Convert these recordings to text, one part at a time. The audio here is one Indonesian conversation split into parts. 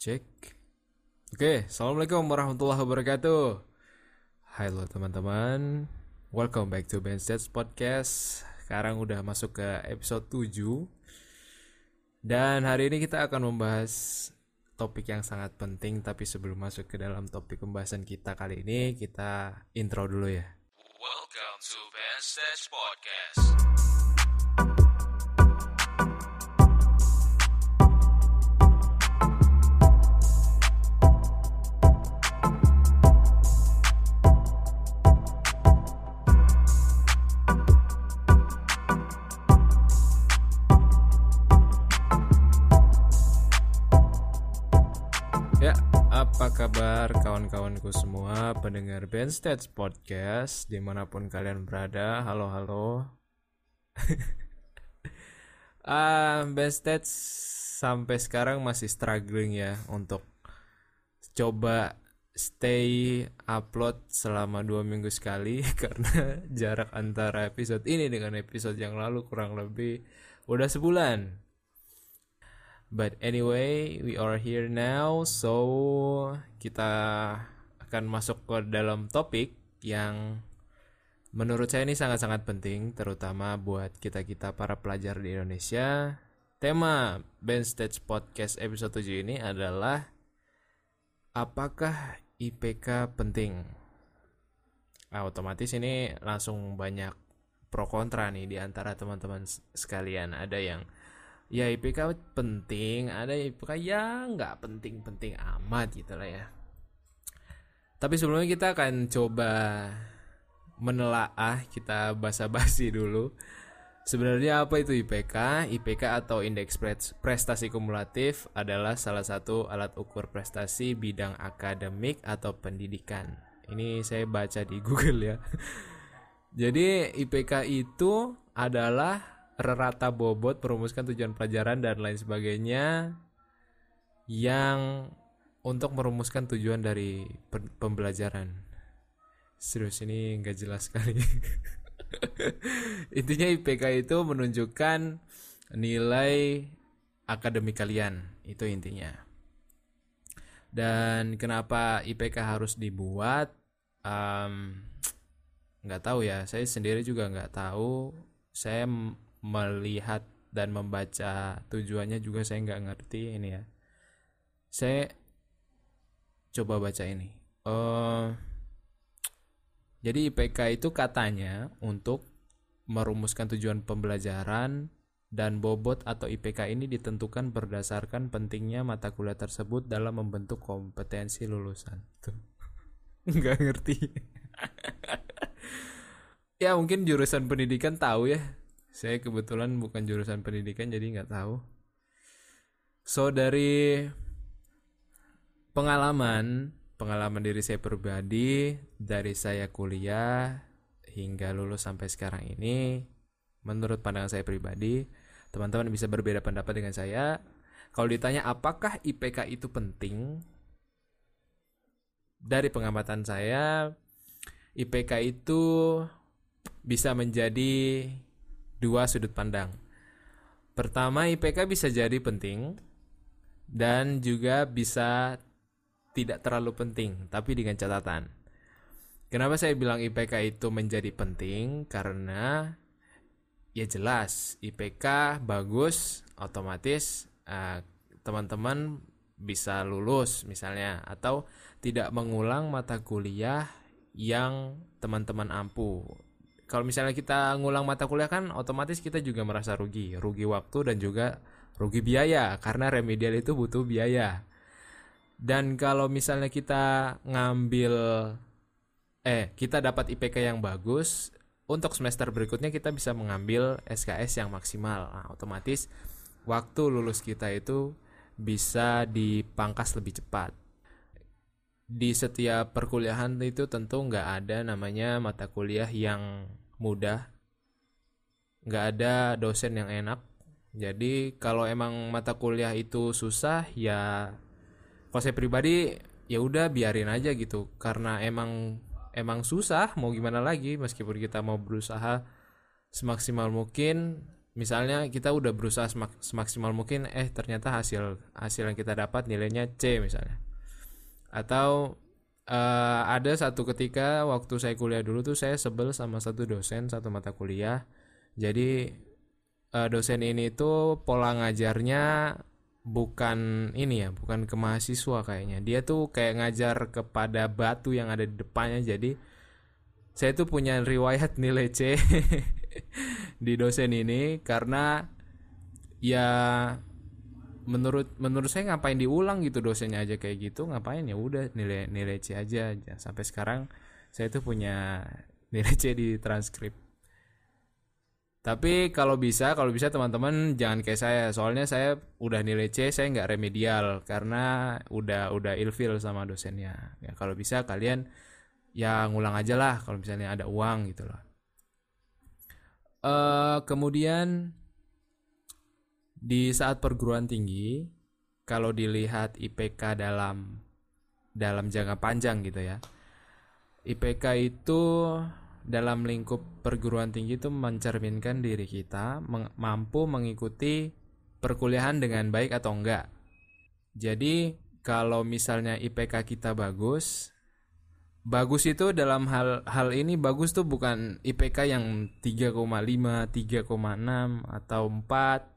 Cek. Oke, assalamualaikum warahmatullahi wabarakatuh. Halo teman-teman, welcome back to Ben Stats Podcast. Sekarang udah masuk ke episode 7 Dan hari ini kita akan membahas topik yang sangat penting Tapi sebelum masuk ke dalam topik pembahasan kita kali ini Kita intro dulu ya Welcome to Ben Podcast. Kabar kawan-kawanku semua pendengar Stats Podcast di mana pun kalian berada? Halo, halo. Stats sampai sekarang masih struggling ya untuk coba stay upload selama dua minggu sekali karena jarak antara episode ini dengan episode yang lalu kurang lebih udah sebulan. But anyway, we are here now, so kita akan masuk ke dalam topik yang menurut saya ini sangat-sangat penting, terutama buat kita-kita para pelajar di Indonesia. Tema Ben Stage Podcast episode 7 ini adalah apakah IPK penting? Nah, otomatis ini langsung banyak pro kontra nih di antara teman-teman sekalian. Ada yang ya IPK penting, ada IPK ya nggak penting-penting amat gitu lah ya. Tapi sebelumnya kita akan coba menelaah, kita basa-basi dulu. Sebenarnya apa itu IPK? IPK atau Indeks Pres- Prestasi Kumulatif adalah salah satu alat ukur prestasi bidang akademik atau pendidikan. Ini saya baca di Google ya. Jadi IPK itu adalah rata bobot merumuskan tujuan pelajaran dan lain sebagainya yang untuk merumuskan tujuan dari pe- pembelajaran. Serius ini nggak jelas sekali. Intinya IPK itu menunjukkan nilai akademik kalian, itu intinya. Dan kenapa IPK harus dibuat? Em, nggak tahu ya saya sendiri juga nggak tahu saya melihat dan membaca tujuannya juga saya nggak ngerti ini ya saya coba baca ini eh jadi IPK itu katanya untuk merumuskan tujuan pembelajaran dan bobot atau IPK ini ditentukan berdasarkan pentingnya mata kuliah tersebut dalam membentuk kompetensi lulusan. Nggak ngerti. ya mungkin jurusan pendidikan tahu ya. Saya kebetulan bukan jurusan pendidikan jadi nggak tahu. So dari pengalaman pengalaman diri saya pribadi dari saya kuliah hingga lulus sampai sekarang ini menurut pandangan saya pribadi teman-teman bisa berbeda pendapat dengan saya kalau ditanya apakah IPK itu penting dari pengamatan saya IPK itu bisa menjadi dua sudut pandang pertama IPK bisa jadi penting dan juga bisa tidak terlalu penting, tapi dengan catatan. Kenapa saya bilang IPK itu menjadi penting? Karena ya jelas IPK bagus, otomatis eh, teman-teman bisa lulus misalnya atau tidak mengulang mata kuliah yang teman-teman ampuh. Kalau misalnya kita ngulang mata kuliah kan otomatis kita juga merasa rugi, rugi waktu dan juga rugi biaya karena remedial itu butuh biaya. Dan kalau misalnya kita ngambil eh kita dapat IPK yang bagus, untuk semester berikutnya kita bisa mengambil SKS yang maksimal. Nah, otomatis waktu lulus kita itu bisa dipangkas lebih cepat. Di setiap perkuliahan itu tentu nggak ada namanya mata kuliah yang mudah, nggak ada dosen yang enak. Jadi kalau emang mata kuliah itu susah ya kalau saya pribadi ya udah biarin aja gitu. Karena emang emang susah mau gimana lagi? Meskipun kita mau berusaha semaksimal mungkin. Misalnya kita udah berusaha semak- semaksimal mungkin eh ternyata hasil hasil yang kita dapat nilainya C misalnya. Atau eh, ada satu ketika waktu saya kuliah dulu tuh saya sebel sama satu dosen satu mata kuliah. Jadi eh, dosen ini tuh pola ngajarnya bukan ini ya bukan ke mahasiswa kayaknya. Dia tuh kayak ngajar kepada batu yang ada di depannya. Jadi saya tuh punya riwayat nilai C di dosen ini karena ya menurut menurut saya ngapain diulang gitu dosennya aja kayak gitu ngapain? Ya udah nilai nilai C aja. Sampai sekarang saya tuh punya nilai C di transkrip. Tapi kalau bisa kalau bisa teman-teman jangan kayak saya. Soalnya saya udah nilai C saya nggak remedial karena udah udah ilfil sama dosennya. Ya kalau bisa kalian ya ngulang aja lah kalau misalnya ada uang gitu loh. Eh kemudian di saat perguruan tinggi kalau dilihat IPK dalam dalam jangka panjang gitu ya IPK itu dalam lingkup perguruan tinggi itu mencerminkan diri kita meng- mampu mengikuti perkuliahan dengan baik atau enggak. Jadi kalau misalnya IPK kita bagus, bagus itu dalam hal hal ini bagus tuh bukan IPK yang 3,5, 3,6 atau 4.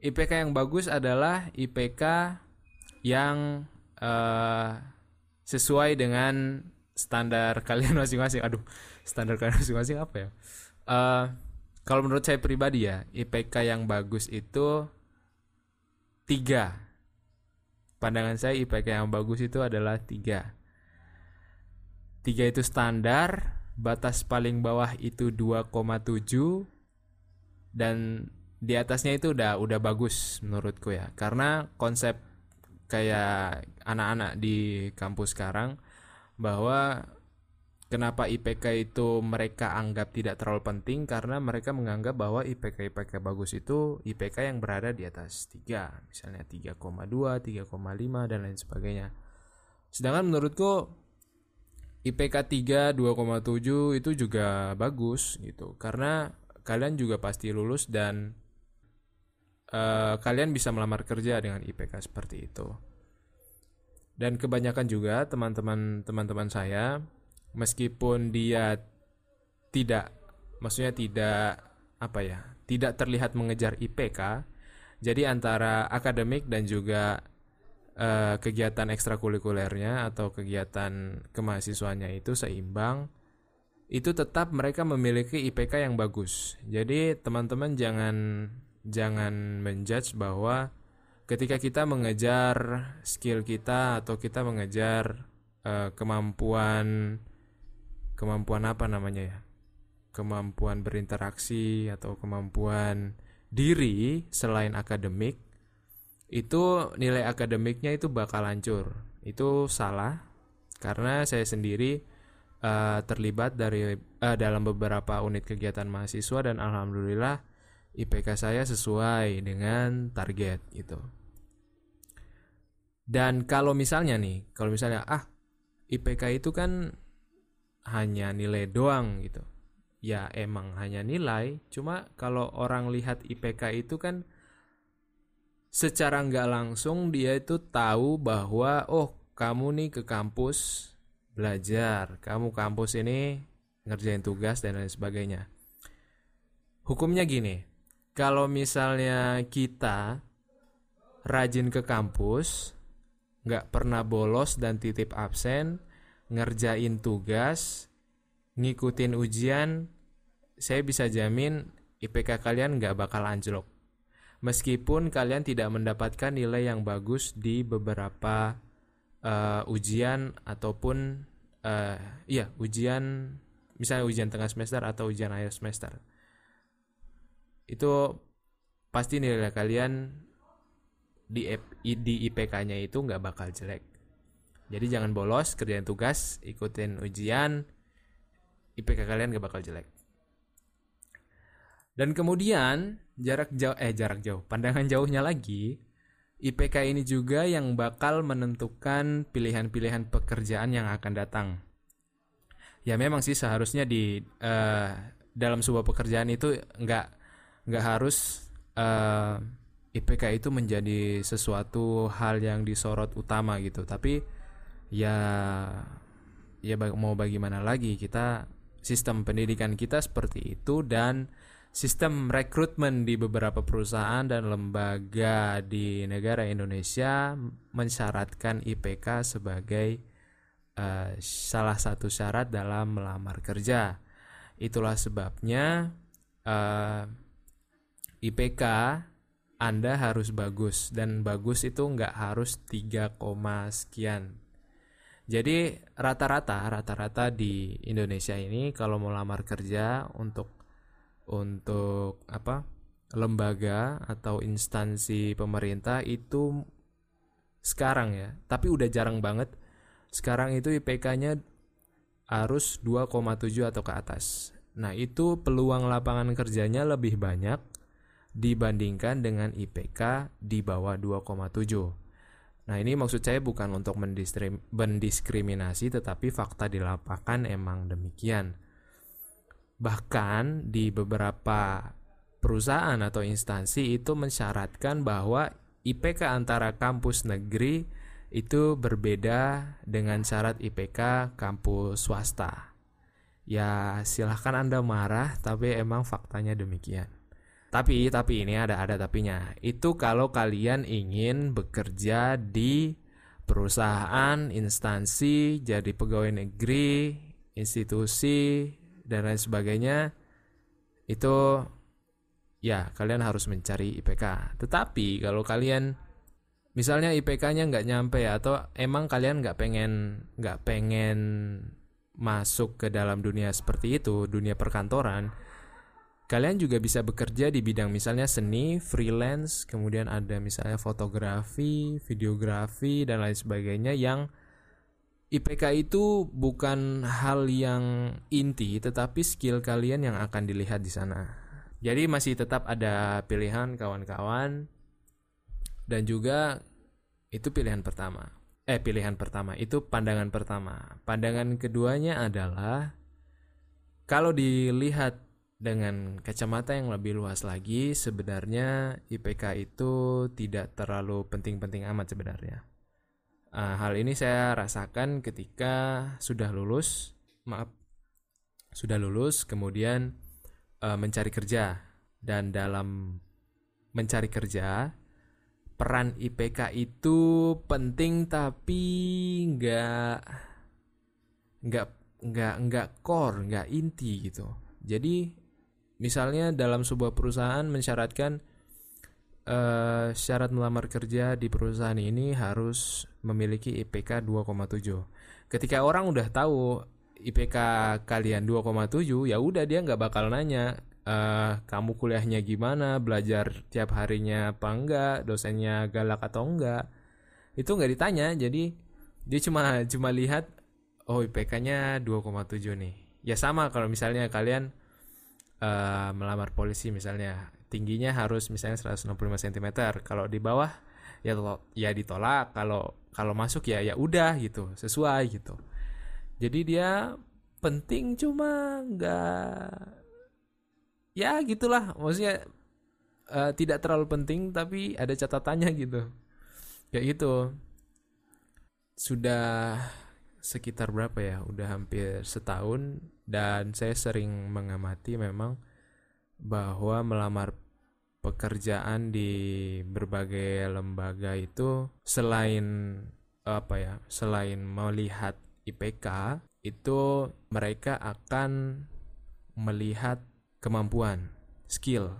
IPK yang bagus adalah IPK yang eh, sesuai dengan standar kalian masing-masing. Aduh, standar kalian masing-masing apa ya? Eh, kalau menurut saya pribadi ya, IPK yang bagus itu tiga. Pandangan saya IPK yang bagus itu adalah tiga. Tiga itu standar, batas paling bawah itu 2,7 dan di atasnya itu udah udah bagus menurutku ya. Karena konsep kayak anak-anak di kampus sekarang bahwa kenapa IPK itu mereka anggap tidak terlalu penting karena mereka menganggap bahwa IPK IPK bagus itu IPK yang berada di atas 3, misalnya 3,2, 3,5 dan lain sebagainya. Sedangkan menurutku IPK 3 2,7 itu juga bagus gitu karena kalian juga pasti lulus dan eh, kalian bisa melamar kerja dengan IPK seperti itu. Dan kebanyakan juga teman-teman teman-teman saya meskipun dia tidak maksudnya tidak apa ya, tidak terlihat mengejar IPK. Jadi antara akademik dan juga eh, kegiatan ekstrakurikulernya atau kegiatan kemahasiswanya itu seimbang, itu tetap mereka memiliki IPK yang bagus. Jadi teman-teman jangan jangan menjudge bahwa ketika kita mengejar skill kita atau kita mengejar eh, kemampuan kemampuan apa namanya ya? Kemampuan berinteraksi atau kemampuan diri selain akademik itu nilai akademiknya itu bakal hancur. Itu salah karena saya sendiri eh, terlibat dari eh, dalam beberapa unit kegiatan mahasiswa dan alhamdulillah IPK saya sesuai dengan target gitu. Dan kalau misalnya nih, kalau misalnya ah IPK itu kan hanya nilai doang gitu. Ya emang hanya nilai, cuma kalau orang lihat IPK itu kan secara nggak langsung dia itu tahu bahwa oh kamu nih ke kampus belajar, kamu kampus ini ngerjain tugas dan lain sebagainya. Hukumnya gini, kalau misalnya kita rajin ke kampus, nggak pernah bolos dan titip absen, ngerjain tugas, ngikutin ujian, saya bisa jamin IPK kalian nggak bakal anjlok. Meskipun kalian tidak mendapatkan nilai yang bagus di beberapa eh, ujian ataupun eh, iya ujian misalnya ujian tengah semester atau ujian akhir semester itu pasti nilai kalian di di IPK-nya itu nggak bakal jelek. Jadi jangan bolos kerjain tugas, ikutin ujian, IPK kalian nggak bakal jelek. Dan kemudian jarak jauh eh jarak jauh, pandangan jauhnya lagi, IPK ini juga yang bakal menentukan pilihan-pilihan pekerjaan yang akan datang. Ya memang sih seharusnya di eh, dalam sebuah pekerjaan itu nggak nggak harus eh, IPK itu menjadi sesuatu hal yang disorot utama gitu tapi ya ya mau bagaimana lagi kita sistem pendidikan kita seperti itu dan sistem rekrutmen di beberapa perusahaan dan lembaga di negara Indonesia mensyaratkan IPK sebagai eh, salah satu syarat dalam melamar kerja. Itulah sebabnya eh, IPK Anda harus bagus dan bagus itu nggak harus 3, koma sekian. Jadi rata-rata rata-rata di Indonesia ini kalau mau lamar kerja untuk untuk apa lembaga atau instansi pemerintah itu sekarang ya, tapi udah jarang banget. Sekarang itu IPK-nya harus 2,7 atau ke atas. Nah, itu peluang lapangan kerjanya lebih banyak dibandingkan dengan IPK di bawah 2,7. Nah, ini maksud saya bukan untuk mendiskriminasi tetapi fakta di lapangan emang demikian. Bahkan di beberapa perusahaan atau instansi itu mensyaratkan bahwa IPK antara kampus negeri itu berbeda dengan syarat IPK kampus swasta. Ya, silahkan Anda marah, tapi emang faktanya demikian. Tapi, tapi ini ada ada tapinya. Itu kalau kalian ingin bekerja di perusahaan, instansi, jadi pegawai negeri, institusi, dan lain sebagainya, itu ya kalian harus mencari IPK. Tetapi kalau kalian misalnya IPK-nya nggak nyampe atau emang kalian nggak pengen nggak pengen masuk ke dalam dunia seperti itu, dunia perkantoran, kalian juga bisa bekerja di bidang misalnya seni, freelance, kemudian ada misalnya fotografi, videografi dan lain sebagainya yang IPK itu bukan hal yang inti tetapi skill kalian yang akan dilihat di sana. Jadi masih tetap ada pilihan kawan-kawan dan juga itu pilihan pertama. Eh pilihan pertama itu pandangan pertama. Pandangan keduanya adalah kalau dilihat dengan kacamata yang lebih luas lagi sebenarnya IPK itu tidak terlalu penting-penting amat sebenarnya. Ah, hal ini saya rasakan ketika sudah lulus, maaf, sudah lulus kemudian eh, mencari kerja dan dalam mencari kerja peran IPK itu penting tapi nggak nggak nggak nggak core nggak inti gitu jadi misalnya dalam sebuah perusahaan mensyaratkan eh, syarat melamar kerja di perusahaan ini harus memiliki IPK 2,7 ketika orang udah tahu IPK kalian 2,7 ya udah dia nggak bakal nanya eh kamu kuliahnya gimana? Belajar tiap harinya apa enggak? Dosennya galak atau enggak? Itu nggak ditanya. Jadi dia cuma cuma lihat oh IPK-nya 2,7 nih. Ya sama kalau misalnya kalian eh, melamar polisi misalnya. Tingginya harus misalnya 165 cm kalau di bawah ya ya ditolak. Kalau kalau masuk ya ya udah gitu sesuai gitu. Jadi dia penting cuma nggak ya gitulah. Maksudnya eh, tidak terlalu penting tapi ada catatannya gitu. Kayak gitu. Sudah sekitar berapa ya? Udah hampir setahun dan saya sering mengamati memang bahwa melamar pekerjaan di berbagai lembaga itu selain apa ya selain melihat IPK itu mereka akan melihat kemampuan skill.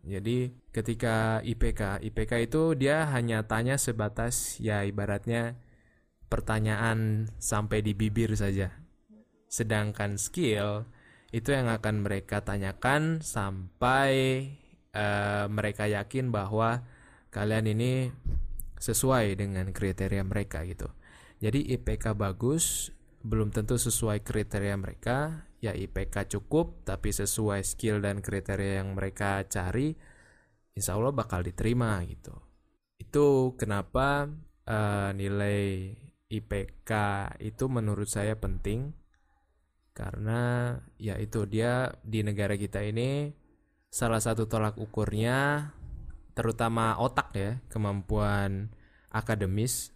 Jadi ketika IPK IPK itu dia hanya tanya sebatas ya ibaratnya pertanyaan sampai di bibir saja sedangkan skill itu yang akan mereka tanyakan sampai eh, mereka yakin bahwa kalian ini sesuai dengan kriteria mereka gitu. Jadi IPK bagus belum tentu sesuai kriteria mereka, ya IPK cukup tapi sesuai skill dan kriteria yang mereka cari, insya Allah bakal diterima gitu. Itu kenapa eh, nilai IPK itu menurut saya penting karena ya itu dia di negara kita ini salah satu tolak ukurnya terutama otak ya, kemampuan akademis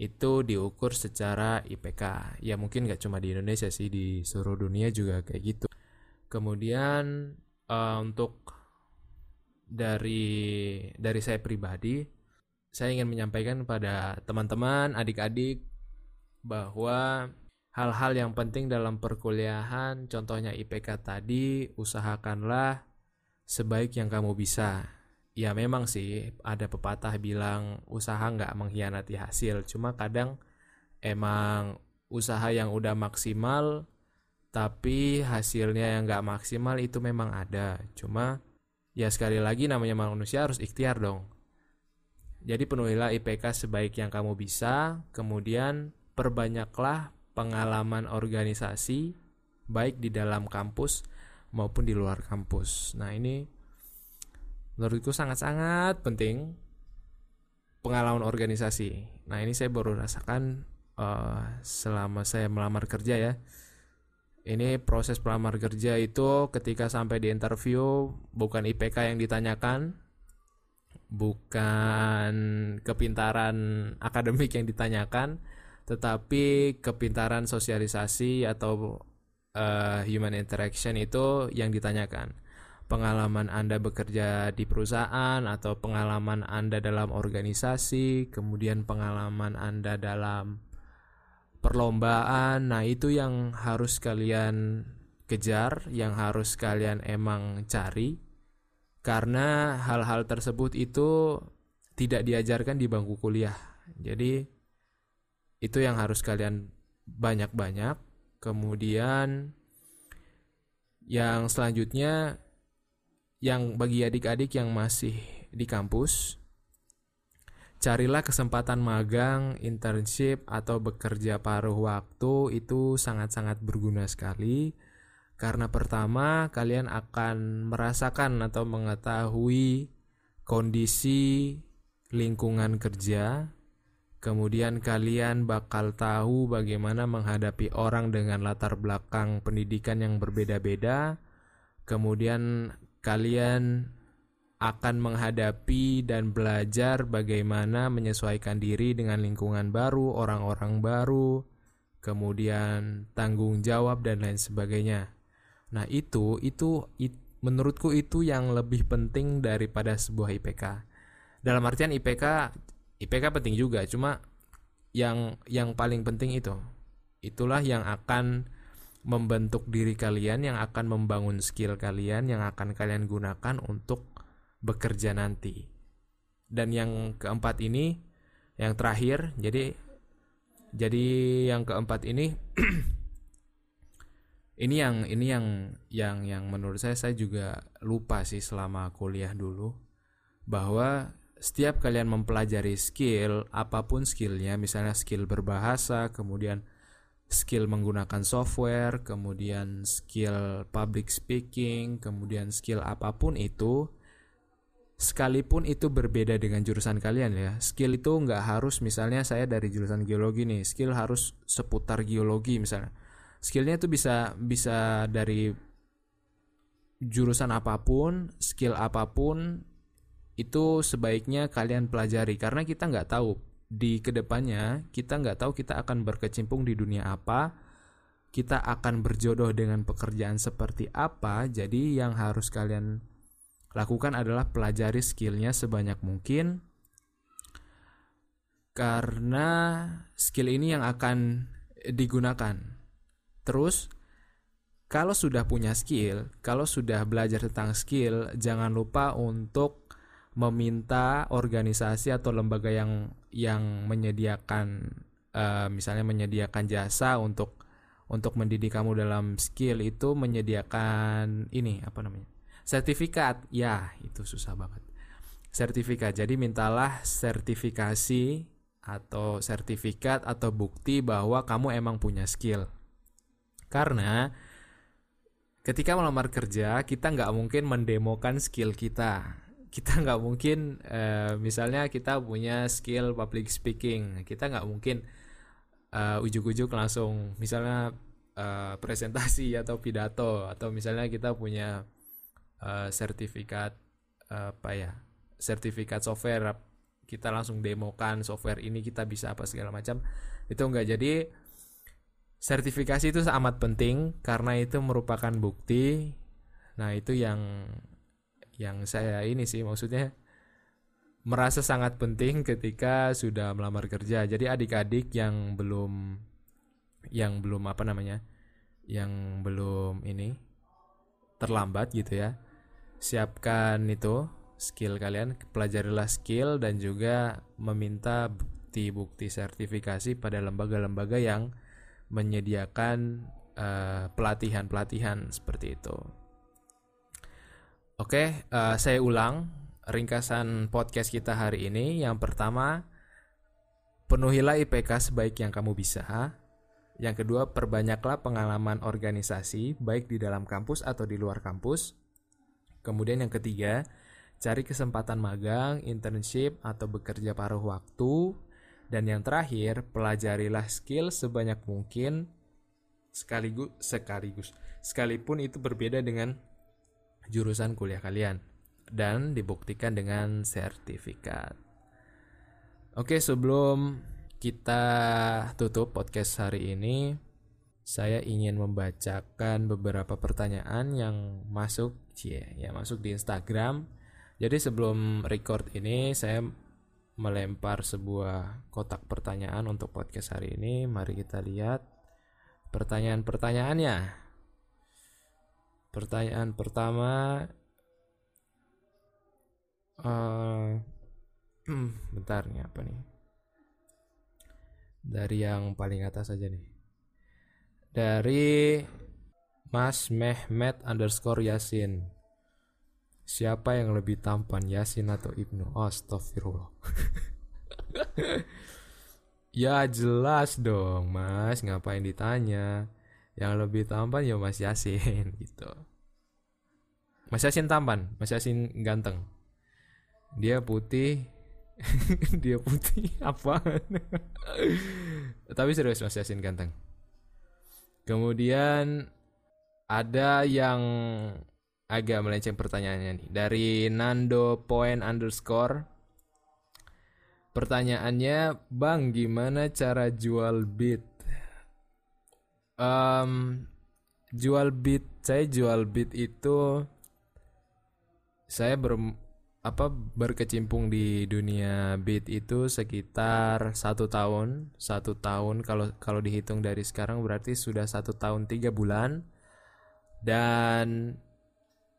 itu diukur secara IPK. Ya mungkin nggak cuma di Indonesia sih, di seluruh dunia juga kayak gitu. Kemudian uh, untuk dari dari saya pribadi, saya ingin menyampaikan pada teman-teman, adik-adik bahwa hal-hal yang penting dalam perkuliahan, contohnya IPK tadi, usahakanlah sebaik yang kamu bisa. Ya memang sih ada pepatah bilang usaha nggak mengkhianati hasil. Cuma kadang emang usaha yang udah maksimal tapi hasilnya yang nggak maksimal itu memang ada. Cuma ya sekali lagi namanya manusia harus ikhtiar dong. Jadi penuhilah IPK sebaik yang kamu bisa, kemudian perbanyaklah pengalaman organisasi baik di dalam kampus maupun di luar kampus. Nah, ini menurutku sangat-sangat penting pengalaman organisasi. Nah, ini saya baru rasakan uh, selama saya melamar kerja ya. Ini proses pelamar kerja itu ketika sampai di interview bukan IPK yang ditanyakan, bukan kepintaran akademik yang ditanyakan, tetapi kepintaran sosialisasi atau uh, human interaction itu yang ditanyakan. Pengalaman Anda bekerja di perusahaan atau pengalaman Anda dalam organisasi, kemudian pengalaman Anda dalam perlombaan. Nah, itu yang harus kalian kejar, yang harus kalian emang cari. Karena hal-hal tersebut itu tidak diajarkan di bangku kuliah. Jadi itu yang harus kalian banyak-banyak. Kemudian yang selanjutnya yang bagi adik-adik yang masih di kampus carilah kesempatan magang, internship atau bekerja paruh waktu itu sangat-sangat berguna sekali. Karena pertama kalian akan merasakan atau mengetahui kondisi lingkungan kerja Kemudian kalian bakal tahu bagaimana menghadapi orang dengan latar belakang pendidikan yang berbeda-beda. Kemudian kalian akan menghadapi dan belajar bagaimana menyesuaikan diri dengan lingkungan baru, orang-orang baru, kemudian tanggung jawab dan lain sebagainya. Nah, itu itu it, menurutku itu yang lebih penting daripada sebuah IPK. Dalam artian IPK IPK penting juga cuma yang yang paling penting itu. Itulah yang akan membentuk diri kalian yang akan membangun skill kalian yang akan kalian gunakan untuk bekerja nanti. Dan yang keempat ini yang terakhir jadi jadi yang keempat ini ini yang ini yang yang yang menurut saya saya juga lupa sih selama kuliah dulu bahwa setiap kalian mempelajari skill, apa pun skillnya, misalnya skill berbahasa, kemudian skill menggunakan software, kemudian skill public speaking, kemudian skill apa pun itu, sekalipun itu berbeda dengan jurusan kalian ya, skill itu nggak harus misalnya saya dari jurusan geologi nih, skill harus seputar geologi misalnya, skillnya itu bisa bisa dari jurusan apa pun, skill apa pun, itu sebaiknya kalian pelajari. Karena kita nggak tahu di ke depannya kita nggak tahu kita akan berkecimpung di dunia apa kita akan berjodoh dengan pekerjaan seperti apa. Jadi yang harus kalian lakukan adalah pelajari skillnya sebanyak mungkin. Karena skill ini yang akan digunakan. Terus kalau sudah punya skill kalau sudah belajar tentang skill jangan lupa untuk meminta organisasi atau lembaga yang yang menyediakan uh, misalnya menyediakan jasa untuk untuk mendidik kamu dalam skill itu menyediakan ini apa namanya sertifikat. Ya itu susah banget. Sertifikat. Jadi mintalah sertifikasi atau sertifikat atau bukti bahwa kamu emang punya skill. Karena ketika melamar kerja kita nggak mungkin mendemokan skill kita kita nggak mungkin uh, misalnya kita punya skill public speaking kita nggak mungkin uh, ujuk-ujuk langsung misalnya uh, presentasi atau pidato atau misalnya kita punya eh, sertifikat eh, apa ya sertifikat software kita langsung demokan software ini kita bisa apa segala macam itu enggak jadi sertifikasi itu amat penting karena itu merupakan bukti nah itu yang yang saya ini sih maksudnya merasa sangat penting ketika sudah melamar kerja. Jadi adik-adik yang belum yang belum apa namanya yang belum ini terlambat gitu ya siapkan itu skill kalian pelajarilah skill dan juga meminta bukti-bukti sertifikasi pada lembaga-lembaga yang menyediakan eh, pelatihan-pelatihan seperti itu oke eh, saya ulang ringkasan podcast kita hari ini yang pertama penuhilah IPK sebaik yang kamu bisa yang kedua, perbanyaklah pengalaman organisasi, baik di dalam kampus atau di luar kampus. Kemudian yang ketiga, cari kesempatan magang, internship, atau bekerja paruh waktu. Dan yang terakhir, pelajarilah skill sebanyak mungkin sekaligus sekaligus sekalipun itu berbeda dengan jurusan kuliah kalian dan dibuktikan dengan sertifikat. Oke, sebelum kita tutup podcast hari ini. Saya ingin membacakan beberapa pertanyaan yang masuk, cie, ya masuk di Instagram. Jadi sebelum record ini saya melempar sebuah kotak pertanyaan untuk podcast hari ini. Mari kita lihat pertanyaan-pertanyaannya. Pertanyaan pertama, uh, bentar nih apa nih? dari yang paling atas aja nih. Dari Mas Mehmet underscore Yasin. Siapa yang lebih tampan Yasin atau Ibnu? Astagfirullah Ya jelas dong mas. Ngapain ditanya Yang lebih tampan ya Mas Yasin gitu. Mas Yasin tampan Mas Yasin ganteng. Dia putih dia putih apa? Tapi serius Mas Yasin ganteng. Kemudian ada yang agak melenceng pertanyaannya nih. Dari Nando point underscore pertanyaannya bang gimana cara jual beat um, jual beat saya jual beat itu saya ber apa berkecimpung di dunia beat itu sekitar satu tahun. Satu tahun kalau kalau dihitung dari sekarang berarti sudah satu tahun tiga bulan. Dan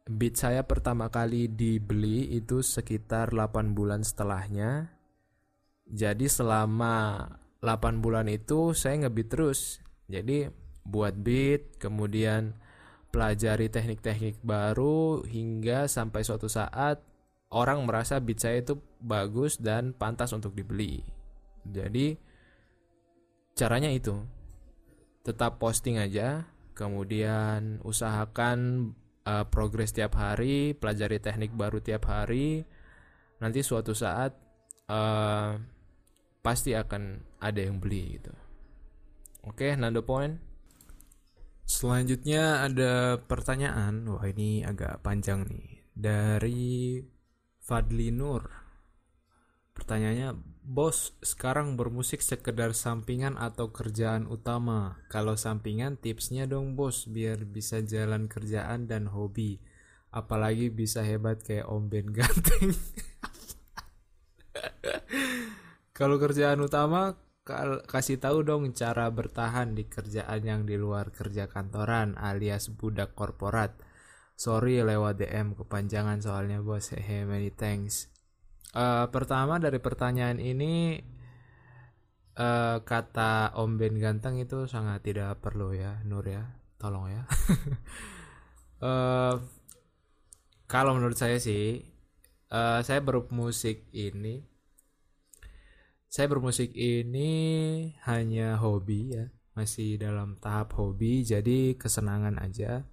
beat saya pertama kali dibeli itu sekitar 8 bulan setelahnya. Jadi selama 8 bulan itu saya ngebeat terus. Jadi buat beat kemudian pelajari teknik-teknik baru hingga sampai suatu saat orang merasa beat saya itu bagus dan pantas untuk dibeli. Jadi caranya itu tetap posting aja, kemudian usahakan uh, progres tiap hari, pelajari teknik baru tiap hari. Nanti suatu saat uh, pasti akan ada yang beli gitu. Oke, Nando Point. Selanjutnya ada pertanyaan, wah ini agak panjang nih. Dari Fadli Nur. Pertanyaannya, bos sekarang bermusik sekedar sampingan atau kerjaan utama? Kalau sampingan tipsnya dong bos biar bisa jalan kerjaan dan hobi. Apalagi bisa hebat kayak Om Ben Ganteng. Kalau kerjaan utama kasih tahu dong cara bertahan di kerjaan yang di luar kerja kantoran alias budak korporat. Sorry lewat DM kepanjangan soalnya bos. Hehe many thanks. Uh, pertama dari pertanyaan ini uh, kata Om Ben ganteng itu sangat tidak perlu ya Nur ya. Tolong ya. Uh, kalau menurut saya sih uh, saya bermusik ini saya bermusik ini hanya hobi ya masih dalam tahap hobi jadi kesenangan aja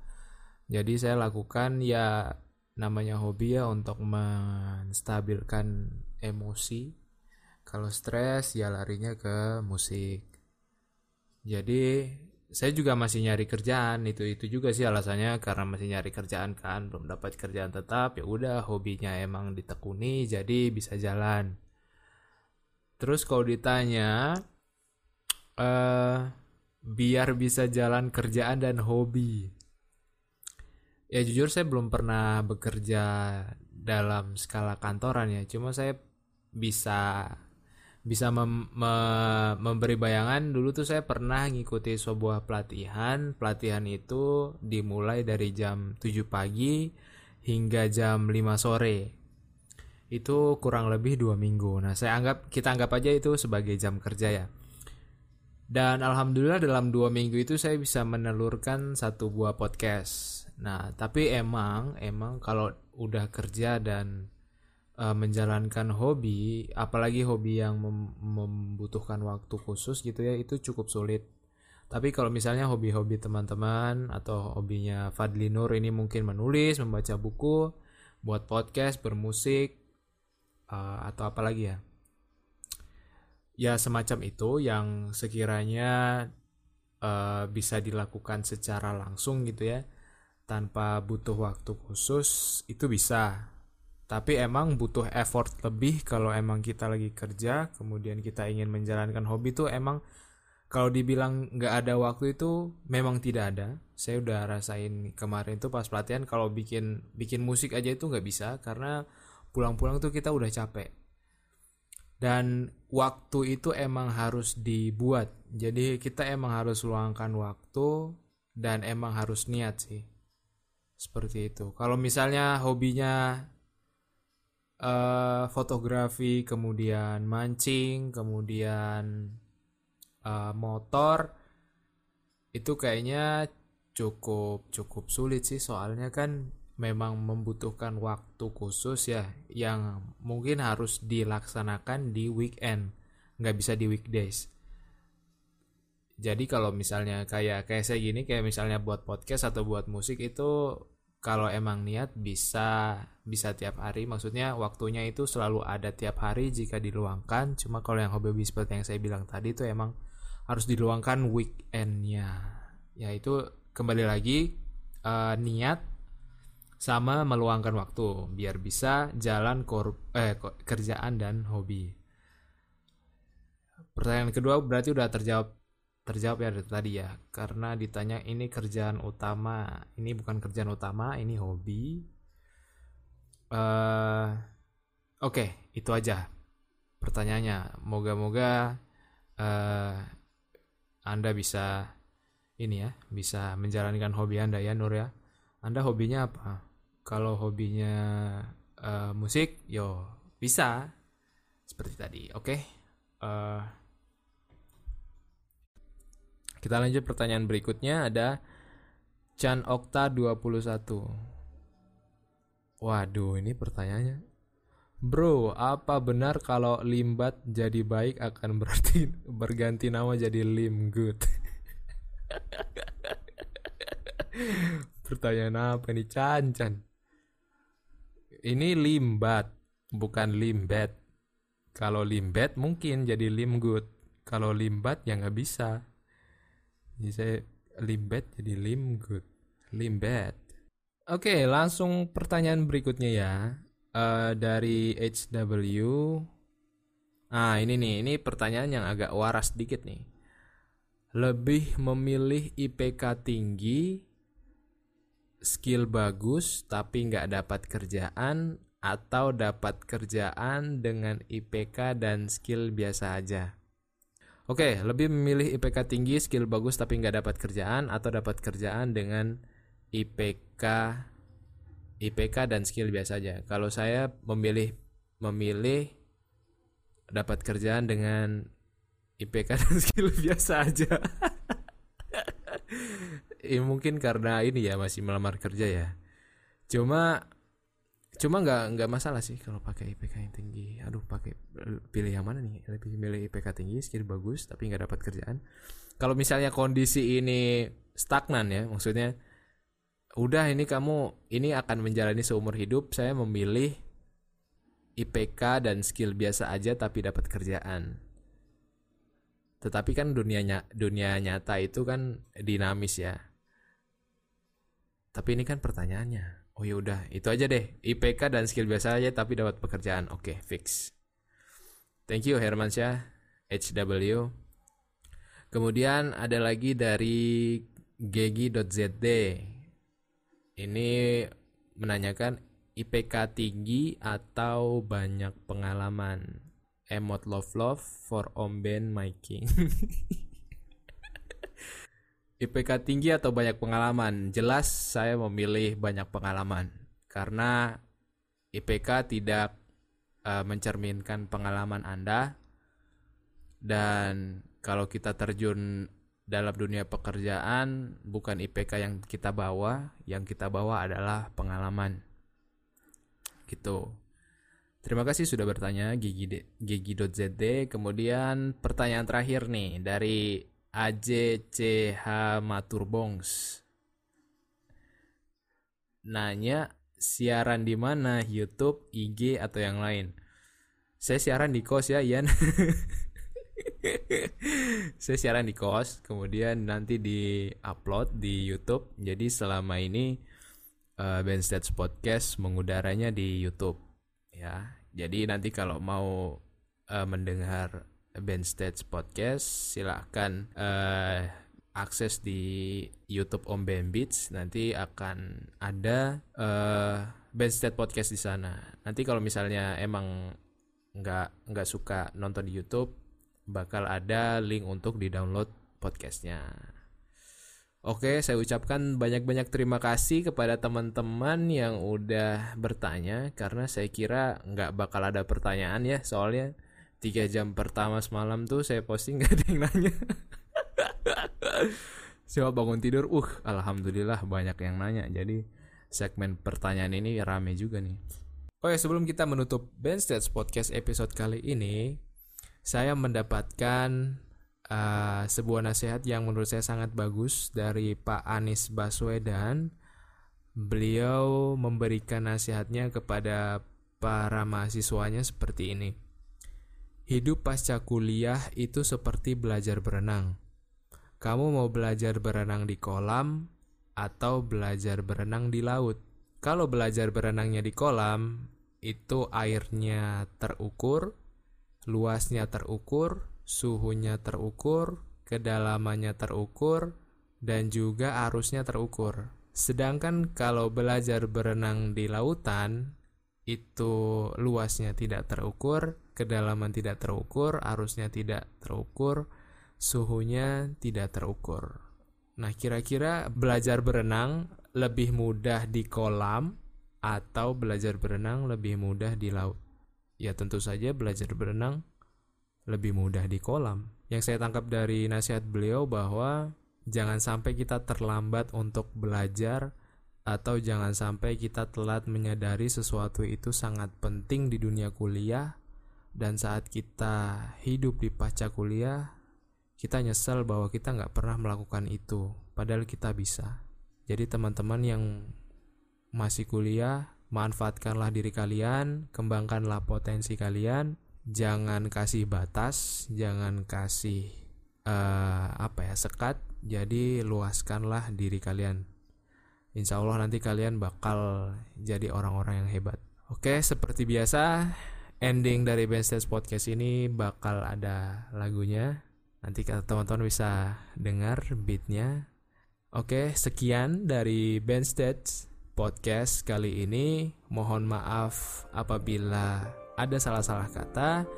jadi saya lakukan ya namanya hobi ya untuk menstabilkan emosi. Kalau stres ya larinya ke musik. Jadi saya juga masih nyari kerjaan itu itu juga sih alasannya karena masih nyari kerjaan kan belum dapat kerjaan tetap ya udah hobinya emang ditekuni jadi bisa jalan terus kalau ditanya eh biar bisa jalan kerjaan dan hobi. Ya jujur saya belum pernah bekerja dalam skala kantoran ya. Cuma saya bisa bisa mem- me- memberi bayangan. Dulu tuh saya pernah ngikuti sebuah pelatihan. Pelatihan itu dimulai dari jam 7 pagi hingga jam 5 sore itu kurang lebih dua minggu nah saya anggap kita anggap aja itu sebagai jam kerja ya dan alhamdulillah dalam dua minggu itu saya bisa menelurkan satu buah podcast. Nah, tapi emang emang kalau udah kerja dan uh, menjalankan hobi, apalagi hobi yang mem- membutuhkan waktu khusus gitu ya, itu cukup sulit. Tapi kalau misalnya hobi-hobi teman-teman atau hobinya Fadli Nur ini mungkin menulis, membaca buku, buat podcast, bermusik, uh, atau apa lagi ya? ya semacam itu yang sekiranya eh, bisa dilakukan secara langsung gitu ya tanpa butuh waktu khusus itu bisa tapi emang butuh effort lebih kalau emang kita lagi kerja kemudian kita ingin menjalankan hobi itu emang kalau dibilang nggak ada waktu itu memang tidak ada saya udah rasain kemarin tuh pas pelatihan kalau bikin bikin musik aja itu nggak bisa karena pulang-pulang tuh kita udah capek. Dan waktu itu emang harus dibuat. Jadi kita emang harus luangkan waktu dan emang harus niat sih. Seperti itu. Kalau misalnya hobinya eh, fotografi kemudian mancing kemudian eh, motor itu kayaknya cukup cukup sulit sih. Soalnya kan memang membutuhkan waktu khusus ya yang mungkin harus dilaksanakan di weekend nggak bisa di weekdays. Jadi kalau misalnya kayak kayak saya gini kayak misalnya buat podcast atau buat musik itu kalau emang niat bisa bisa tiap hari. Maksudnya waktunya itu selalu ada tiap hari jika diluangkan. Cuma kalau yang hobi seperti yang saya bilang tadi itu emang harus diluangkan weekendnya. Ya itu kembali lagi uh, niat sama meluangkan waktu biar bisa jalan kor eh kerjaan dan hobi. Pertanyaan kedua berarti udah terjawab terjawab ya dari tadi ya karena ditanya ini kerjaan utama ini bukan kerjaan utama ini hobi. Uh, Oke okay, itu aja pertanyaannya. Moga-moga uh, anda bisa ini ya bisa menjalankan hobi anda ya Nur ya. Anda hobinya apa? Kalau hobinya uh, musik yo bisa seperti tadi oke okay? uh, eh, kita lanjut pertanyaan berikutnya ada Chan Okta 21 waduh ini pertanyaannya Bro, apa benar kalau limbat jadi baik akan berarti berganti nama jadi lim good? Pertanyaan apa nih Chan Chan? Ini limbat bukan limbet. Kalau limbet mungkin jadi limgut. Kalau limbat ya nggak bisa. Jadi saya limbet jadi limgut. Limbet. Oke langsung pertanyaan berikutnya ya. Uh, dari HW ah ini nih ini pertanyaan yang agak waras dikit nih. Lebih memilih IPK tinggi skill bagus tapi nggak dapat kerjaan atau dapat kerjaan dengan IPK dan skill biasa aja. Oke, lebih memilih IPK tinggi, skill bagus tapi nggak dapat kerjaan atau dapat kerjaan dengan IPK IPK dan skill biasa aja. Kalau saya memilih memilih dapat kerjaan dengan IPK dan skill biasa aja. Ya mungkin karena ini ya masih melamar kerja ya. Cuma cuma nggak nggak masalah sih kalau pakai IPK yang tinggi. Aduh pakai pilih yang mana nih? Lebih milih IPK tinggi skill bagus tapi nggak dapat kerjaan. Kalau misalnya kondisi ini stagnan ya maksudnya udah ini kamu ini akan menjalani seumur hidup saya memilih IPK dan skill biasa aja tapi dapat kerjaan. Tetapi kan dunia ny- dunia nyata itu kan dinamis ya. Tapi ini kan pertanyaannya. Oh ya udah, itu aja deh. IPK dan skill biasa aja tapi dapat pekerjaan. Oke, fix. Thank you Hermansyah HW. Kemudian ada lagi dari gegi.zd. Ini menanyakan IPK tinggi atau banyak pengalaman. Emot love love for omben my king. IPK tinggi atau banyak pengalaman? Jelas saya memilih banyak pengalaman karena IPK tidak eh, mencerminkan pengalaman Anda dan kalau kita terjun dalam dunia pekerjaan bukan IPK yang kita bawa, yang kita bawa adalah pengalaman. Gitu. Terima kasih sudah bertanya Gigi Gigi.zd. Kemudian pertanyaan terakhir nih dari AJCH Maturbongs. Nanya siaran di mana? YouTube, IG atau yang lain? Saya siaran di kos ya, Ian. saya siaran di kos, kemudian nanti di upload di YouTube. Jadi selama ini uh, Ben Stats Podcast mengudaranya di YouTube ya. Jadi nanti kalau mau uh, mendengar Ben Stats Podcast silahkan uh, akses di YouTube Om Ben Beats nanti akan ada uh, Ben Stats Podcast di sana. Nanti kalau misalnya emang nggak nggak suka nonton di YouTube bakal ada link untuk di-download podcastnya. Oke, saya ucapkan banyak-banyak terima kasih kepada teman-teman yang udah bertanya karena saya kira nggak bakal ada pertanyaan ya soalnya tiga jam pertama semalam tuh saya posting nggak ada yang nanya. Coba bangun tidur, uh, alhamdulillah banyak yang nanya. Jadi segmen pertanyaan ini rame juga nih. Ya sebelum kita menutup Ben Stats Podcast episode kali ini, saya mendapatkan uh, sebuah nasihat yang menurut saya sangat bagus dari Pak Anies Baswedan. Beliau memberikan nasihatnya kepada para mahasiswanya seperti ini. Hidup pasca kuliah itu seperti belajar berenang. Kamu mau belajar berenang di kolam atau belajar berenang di laut? Kalau belajar berenangnya di kolam, itu airnya terukur, luasnya terukur, suhunya terukur, kedalamannya terukur, dan juga arusnya terukur. Sedangkan kalau belajar berenang di lautan, itu luasnya tidak terukur, kedalaman tidak terukur, arusnya tidak terukur, suhunya tidak terukur. Nah, kira-kira belajar berenang lebih mudah di kolam atau belajar berenang lebih mudah di laut? Ya, tentu saja belajar berenang lebih mudah di kolam. Yang saya tangkap dari nasihat beliau bahwa jangan sampai kita terlambat untuk belajar atau jangan sampai kita telat menyadari sesuatu itu sangat penting di dunia kuliah dan saat kita hidup di pasca kuliah kita nyesel bahwa kita nggak pernah melakukan itu padahal kita bisa. Jadi teman-teman yang masih kuliah manfaatkanlah diri kalian kembangkanlah potensi kalian. Jangan kasih batas jangan kasih uh, apa ya sekat. Jadi luaskanlah diri kalian. Insya Allah nanti kalian bakal jadi orang-orang yang hebat. Oke, seperti biasa, ending dari Ben Stage Podcast ini bakal ada lagunya. Nanti teman-teman bisa dengar beatnya. Oke, sekian dari Ben Stage Podcast kali ini. Mohon maaf apabila ada salah-salah kata.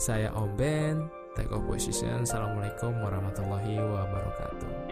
Saya Om Ben, take off position. Assalamualaikum warahmatullahi wabarakatuh.